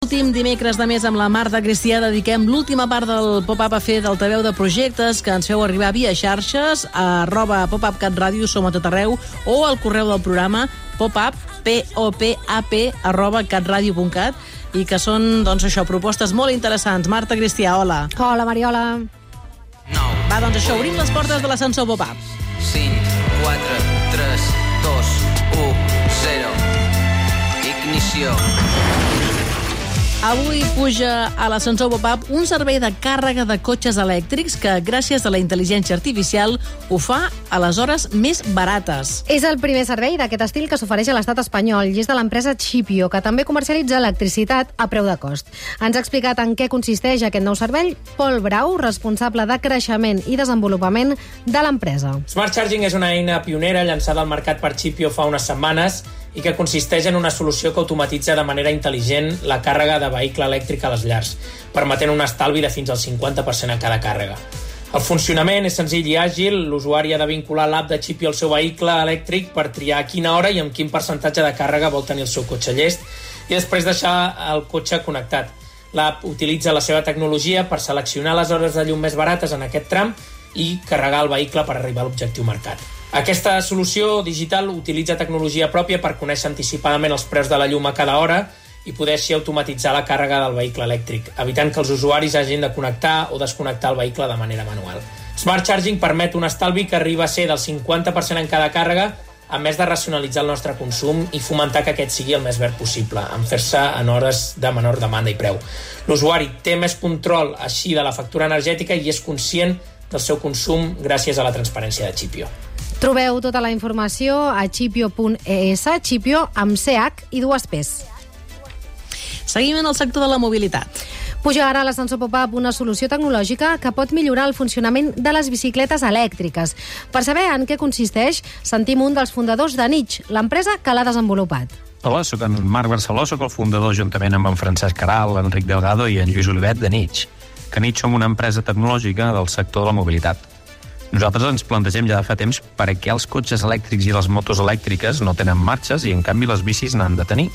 Últim dimecres de mes amb la Marta Cristià dediquem l'última part del pop-up a fer d'altaveu de projectes que ens feu arribar via xarxes a arroba popupcatradio, som a tot arreu, o al correu del programa popup, p-o-p-a-p, arroba catradio.cat i que són, doncs això, propostes molt interessants. Marta Cristià, hola. Hola, Mariola. 9, Va, doncs això, obrim les portes de l'ascensor pop-up. 5, 4, 3, 2, 1, 0. Ignició. Avui puja a l'ascensor pop-up un servei de càrrega de cotxes elèctrics que, gràcies a la intel·ligència artificial, ho fa a les hores més barates. És el primer servei d'aquest estil que s'ofereix a l'estat espanyol i és de l'empresa Chipio, que també comercialitza electricitat a preu de cost. Ens ha explicat en què consisteix aquest nou servei Pol Brau, responsable de creixement i desenvolupament de l'empresa. Smart Charging és una eina pionera llançada al mercat per Chipio fa unes setmanes i que consisteix en una solució que automatitza de manera intel·ligent la càrrega de vehicle elèctric a les llars, permetent un estalvi de fins al 50% en cada càrrega. El funcionament és senzill i àgil, l'usuari ha de vincular l'app de Chipio al seu vehicle elèctric per triar a quina hora i amb quin percentatge de càrrega vol tenir el seu cotxe llest i després deixar el cotxe connectat. L'app utilitza la seva tecnologia per seleccionar les hores de llum més barates en aquest tram i carregar el vehicle per arribar a l'objectiu marcat. Aquesta solució digital utilitza tecnologia pròpia per conèixer anticipadament els preus de la llum a cada hora i poder així automatitzar la càrrega del vehicle elèctric, evitant que els usuaris hagin de connectar o desconnectar el vehicle de manera manual. Smart Charging permet un estalvi que arriba a ser del 50% en cada càrrega, a més de racionalitzar el nostre consum i fomentar que aquest sigui el més verd possible, en fer-se en hores de menor demanda i preu. L'usuari té més control així de la factura energètica i és conscient del seu consum gràcies a la transparència de Chipio. Trobeu tota la informació a chipio.es, Chipio amb CH i dues P's. Seguim en el sector de la mobilitat. Puja ara a l'ascensor pop-up una solució tecnològica que pot millorar el funcionament de les bicicletes elèctriques. Per saber en què consisteix, sentim un dels fundadors de Nitsch, l'empresa que l'ha desenvolupat. Hola, sóc en Marc Barceló, sóc el fundador juntament amb en Francesc Caral, l'Enric Delgado i en Lluís Olivet de Nitsch. Que Nitsch som una empresa tecnològica del sector de la mobilitat. Nosaltres ens plantegem ja de fa temps per què els cotxes elèctrics i les motos elèctriques no tenen marxes i en canvi les bicis n'han de tenir.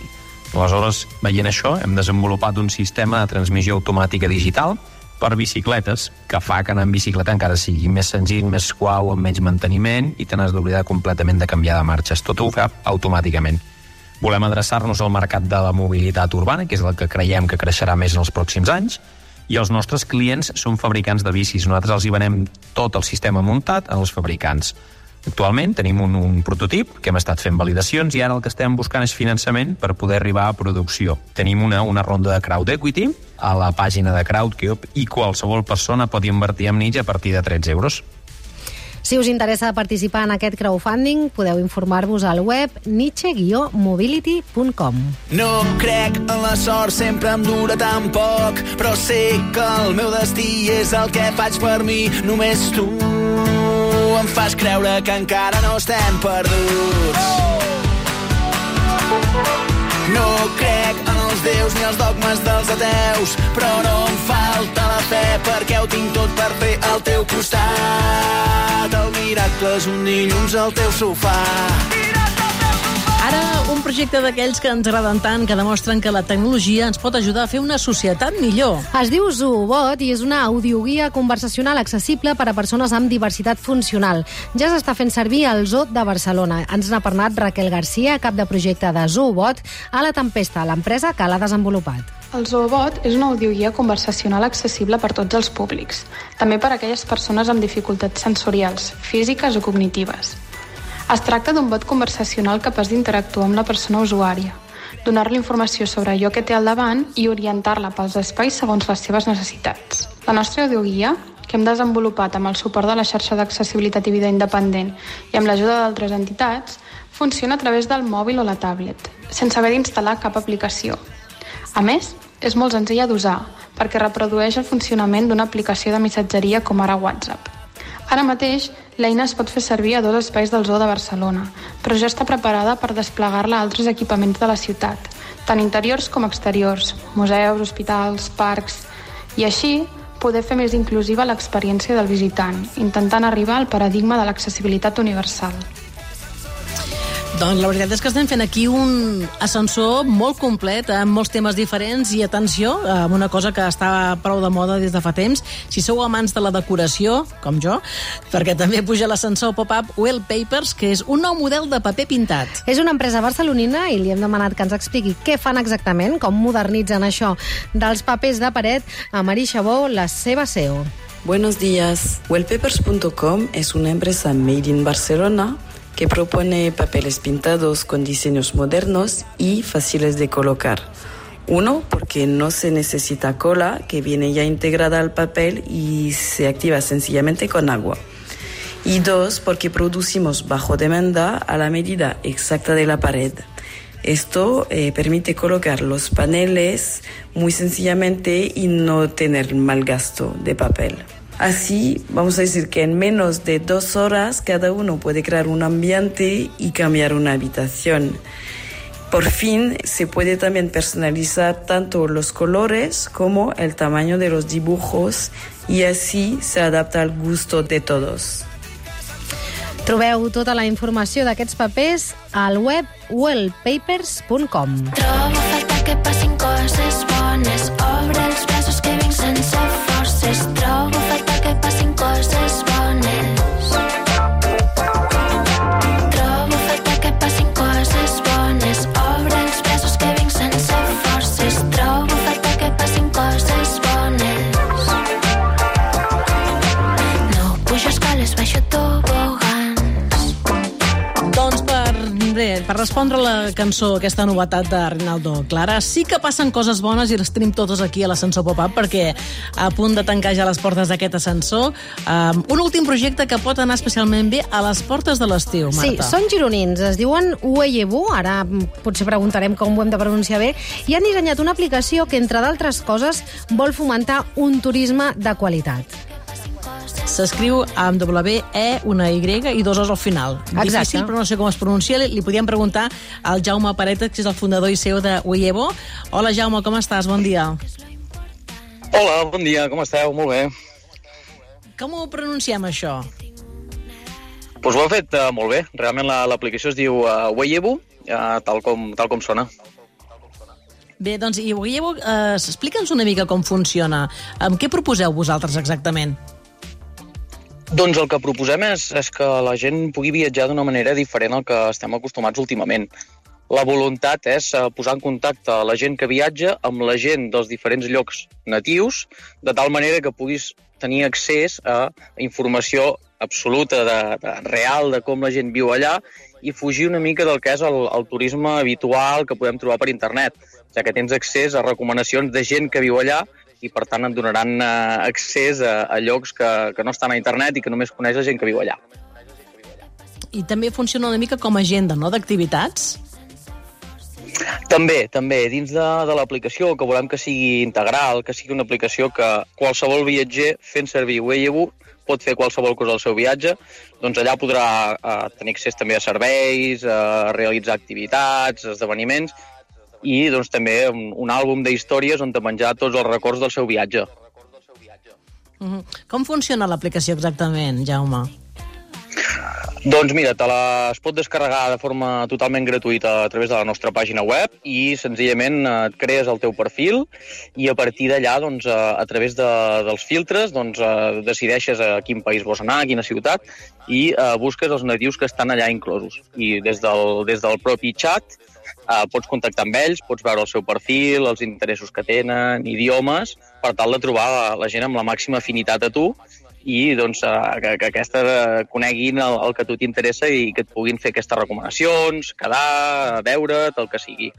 Aleshores, veient això, hem desenvolupat un sistema de transmissió automàtica digital per bicicletes, que fa que anar en bicicleta encara sigui més senzill, més suau, amb menys manteniment i te n'has d'oblidar completament de canviar de marxes. Tot ho fa automàticament. Volem adreçar-nos al mercat de la mobilitat urbana, que és el que creiem que creixerà més en els pròxims anys, i els nostres clients són fabricants de bicis. Nosaltres els hi venem tot el sistema muntat als fabricants. Actualment tenim un, un prototip que hem estat fent validacions i ara el que estem buscant és finançament per poder arribar a producció. Tenim una, una ronda de crowd equity a la pàgina de CrowdCube i qualsevol persona pot invertir en Ninja a partir de 13 euros. Si us interessa participar en aquest crowdfunding, podeu informar-vos al web niche-mobility.com. No crec en la sort, sempre em dura tan poc, però sé que el meu destí és el que faig per mi. Només tu em fas creure que encara no estem perduts. No crec en els déus ni els dogmes dels ateus, però no em falta la fe perquè ho tinc tot per fer al teu costat. El miracle és un dilluns al teu sofà. Ara, projecte d'aquells que ens agraden tant, que demostren que la tecnologia ens pot ajudar a fer una societat millor. Es diu Zoobot i és una audioguia conversacional accessible per a persones amb diversitat funcional. Ja s'està fent servir al Zoo de Barcelona. Ens n'ha parlat Raquel Garcia, cap de projecte de Zoobot, a La Tempesta, l'empresa que l'ha desenvolupat. El Zoobot és una audioguia conversacional accessible per tots els públics, també per a aquelles persones amb dificultats sensorials, físiques o cognitives. Es tracta d'un bot conversacional capaç d'interactuar amb la persona usuària, donar-li informació sobre allò que té al davant i orientar-la pels espais segons les seves necessitats. La nostra audioguia, que hem desenvolupat amb el suport de la xarxa d'accessibilitat i vida independent i amb l'ajuda d'altres entitats, funciona a través del mòbil o la tablet, sense haver d'instal·lar cap aplicació. A més, és molt senzilla d'usar, perquè reprodueix el funcionament d'una aplicació de missatgeria com ara WhatsApp. Ara mateix, l'eina es pot fer servir a dos espais del Zoo de Barcelona, però ja està preparada per desplegar-la a altres equipaments de la ciutat, tant interiors com exteriors, museus, hospitals, parcs, i així poder fer més inclusiva l'experiència del visitant, intentant arribar al paradigma de l'accessibilitat universal. Doncs la veritat és que estem fent aquí un ascensor molt complet, amb molts temes diferents i atenció, amb una cosa que està prou de moda des de fa temps. Si sou amants de la decoració, com jo, perquè també puja l'ascensor pop-up Wallpapers, que és un nou model de paper pintat. És una empresa barcelonina i li hem demanat que ens expliqui què fan exactament, com modernitzen això dels papers de paret a Marisha Bo, la seva CEO. Buenos días. Wellpapers.com es una empresa made in Barcelona que propone papeles pintados con diseños modernos y fáciles de colocar. Uno, porque no se necesita cola, que viene ya integrada al papel y se activa sencillamente con agua. Y dos, porque producimos bajo demanda a la medida exacta de la pared. Esto eh, permite colocar los paneles muy sencillamente y no tener mal gasto de papel. Así, vamos a decir que en menos de dos horas cada uno puede crear un ambiente y cambiar una habitación. Por fin se puede también personalizar tanto los colores como el tamaño de los dibujos y así se adapta al gusto de todos. Trobeu tota la informació d'aquests papers al web wellpapers.com. Trobo a faltar que passin coses bones. Obre els braços que vinc sense forces. Trobo a faltar que passin coses respondre la cançó, aquesta novetat de Rinaldo Clara, sí que passen coses bones i les tenim totes aquí a l'ascensor pop-up perquè a punt de tancar ja les portes d'aquest ascensor. Um, un últim projecte que pot anar especialment bé a les portes de l'estiu, Sí, Marta. són gironins, es diuen Ueyebu, ara potser preguntarem com ho hem de pronunciar bé, i han dissenyat una aplicació que, entre d'altres coses, vol fomentar un turisme de qualitat. S'escriu amb W, E, una Y i dos O's al final. Exacte. Difícil, però no sé com es pronuncia. Li, li podíem preguntar al Jaume Paretes, que és el fundador i CEO de Uievo. Hola, Jaume, com estàs? Bon dia. Hola, bon dia, com esteu? Molt bé. Com ho pronunciem, això? Pues ho heu fet uh, molt bé. Realment la- l'aplicació es diu uh, Weyebu, uh, tal, com, tal com sona. Bé, doncs, i Uievo, eh, explica'ns una mica com funciona. Amb què proposeu vosaltres exactament? Doncs el que proposem és, és que la gent pugui viatjar d'una manera diferent al que estem acostumats últimament. La voluntat és eh, posar en contacte la gent que viatja amb la gent dels diferents llocs natius, de tal manera que puguis tenir accés a informació absoluta, de, de real, de com la gent viu allà, i fugir una mica del que és el, el turisme habitual que podem trobar per internet, ja que tens accés a recomanacions de gent que viu allà i per tant et donaran eh, accés a, a llocs que, que no estan a internet i que només coneix la gent que viu allà. I també funciona una mica com a agenda, no?, d'activitats? També, també, dins de, de l'aplicació, que volem que sigui integral, que sigui una aplicació que qualsevol viatger fent servir Wayabu pot fer qualsevol cosa al seu viatge, doncs allà podrà eh, tenir accés també a serveis, a realitzar activitats, esdeveniments, i doncs també un, un àlbum d'històries on te menjar tots els records del seu viatge. Uh -huh. Com funciona l'aplicació exactament, Jaume? Doncs mira, te la, es pot descarregar de forma totalment gratuïta a través de la nostra pàgina web i senzillament eh, et crees el teu perfil i a partir d'allà, doncs, a, a través de, dels filtres, doncs, eh, decideixes a quin país vols anar, a quina ciutat i eh, busques els natius que estan allà inclosos. I des del, des del propi xat eh, pots contactar amb ells, pots veure el seu perfil, els interessos que tenen, idiomes, per tal de trobar la, la gent amb la màxima afinitat a tu i doncs, eh, que, que aquesta eh, coneguin el, el que a tu t'interessa i que et puguin fer aquestes recomanacions, quedar, veure't, el que sigui.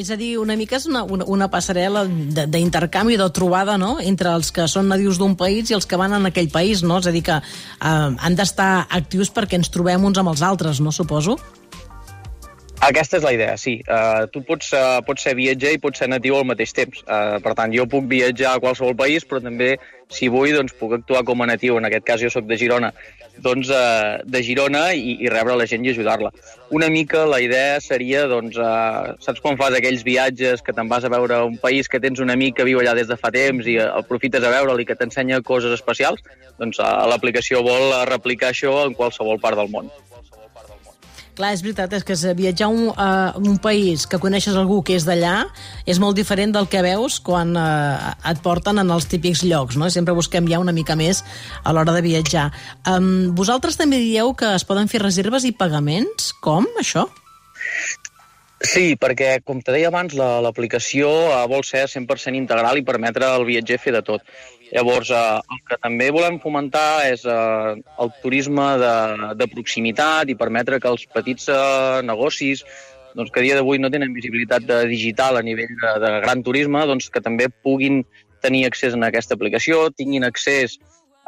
És a dir, una mica és una, una, una passarel·la de- d'intercanvi, de trobada, no?, entre els que són nadius d'un país i els que van en aquell país, no? És a dir, que eh, han d'estar actius perquè ens trobem uns amb els altres, no, suposo? Aquesta és la idea, sí. Uh, tu pots, uh, pots ser viatger i pots ser natiu al mateix temps. Uh, per tant, jo puc viatjar a qualsevol país, però també, si vull, doncs, puc actuar com a natiu. En aquest cas, jo sóc de Girona. Doncs uh, de Girona i, i rebre la gent i ajudar-la. Una mica la idea seria, doncs, uh, saps quan fas aquells viatges que te'n vas a veure un país que tens un amic que viu allà des de fa temps i uh, aprofites a veure'l i que t'ensenya coses especials? Doncs uh, l'aplicació vol replicar això en qualsevol part del món. Clar, és veritat, és que viatjar a un, a un país que coneixes algú que és d'allà és molt diferent del que veus quan eh, et porten en els típics llocs, no? Sempre busquem ja una mica més a l'hora de viatjar. Um, vosaltres també dieu que es poden fer reserves i pagaments? Com, això? Sí, perquè, com te deia abans, la- l'aplicació la, vol ser 100% integral i permetre al viatger fer de tot. Llavors, eh, el que també volem fomentar és eh, el turisme de, de proximitat i permetre que els petits eh, negocis doncs, que a dia d'avui no tenen visibilitat de digital a nivell de, de gran turisme, doncs, que també puguin tenir accés a aquesta aplicació, tinguin accés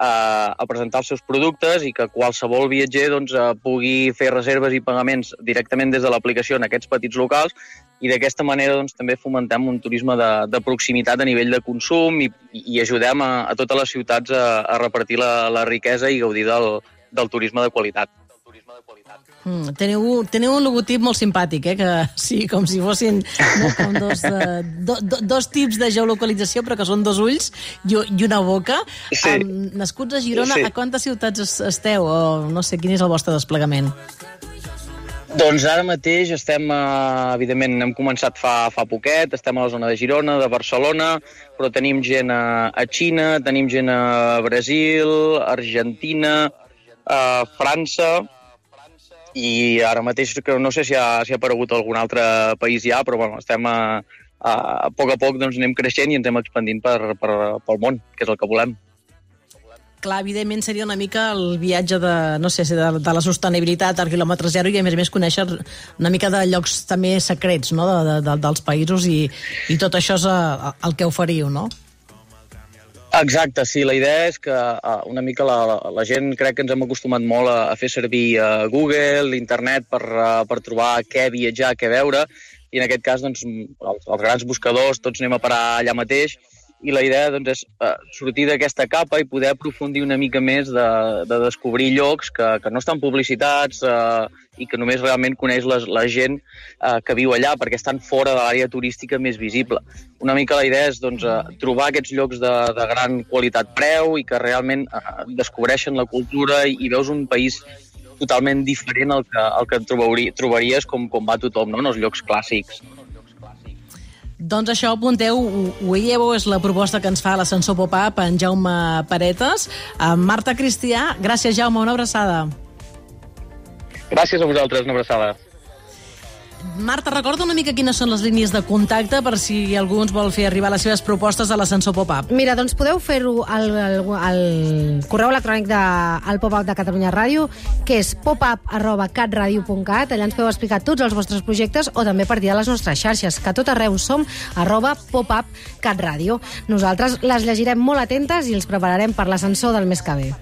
a, a presentar els seus productes i que qualsevol viatger doncs, eh, pugui fer reserves i pagaments directament des de l'aplicació en aquests petits locals i d'aquesta manera doncs, també fomentem un turisme de, de proximitat a nivell de consum i, i ajudem a, a totes les ciutats a, a repartir la, la riquesa i gaudir del, del turisme de qualitat. Mm, teniu, teniu un logotip molt simpàtic, eh? que sí, com si fossin no, com dos, de, do, do, dos tips de geolocalització, però que són dos ulls i, i una boca. Sí. Um, nascuts a Girona, Sí. a quantes ciutats es- esteu? O no sé, quin és el vostre desplegament? Doncs ara mateix estem, eh, evidentment, hem començat fa, fa poquet, estem a la zona de Girona, de Barcelona, però tenim gent a, a Xina, tenim gent a Brasil, Argentina, a França, i ara mateix que no sé si ha, si ha aparegut algun altre país ja, però bueno, estem a, a, a poc a poc doncs, anem creixent i ens anem expandint per, per, pel món, que és el que volem. Clar, evidentment seria una mica el viatge de, no sé, de, de la sostenibilitat al quilòmetre zero i a més a més conèixer una mica de llocs també secrets no? de, de, de, dels països i, i tot això és eh, el que oferiu, no? Exacte, sí, la idea és que uh, una mica la, la, la gent crec que ens hem acostumat molt a, a fer servir uh, Google, l'internet per, uh, per trobar què viatjar, què veure, i en aquest cas doncs, els, els grans buscadors tots anem a parar allà mateix i la idea doncs, és uh, sortir d'aquesta capa i poder aprofundir una mica més de, de descobrir llocs que, que no estan publicitats uh, i que només realment coneix les, la gent uh, que viu allà perquè estan fora de l'àrea turística més visible. Una mica la idea és doncs, uh, trobar aquests llocs de, de gran qualitat-preu i que realment uh, descobreixen la cultura i, i veus un país totalment diferent al que, al que trobaries com, com va tothom, no? en els llocs clàssics. Doncs això, apunteu, veieu, és la proposta que ens fa l'ascensor pop-up en Jaume Paretes. En Marta Cristià, gràcies Jaume, una abraçada. Gràcies a vosaltres, una abraçada. Marta, recorda una mica quines són les línies de contacte per si algú ens vol fer arribar les seves propostes a l'ascensor pop-up. Mira, doncs podeu fer-ho al, al, al correu electrònic del pop-up de Catalunya Ràdio, que és popup arroba catradio.cat. Allà ens podeu explicar tots els vostres projectes o també per dir a les nostres xarxes, que tot arreu som arroba popup catradio. Nosaltres les llegirem molt atentes i els prepararem per l'ascensor del mes que ve.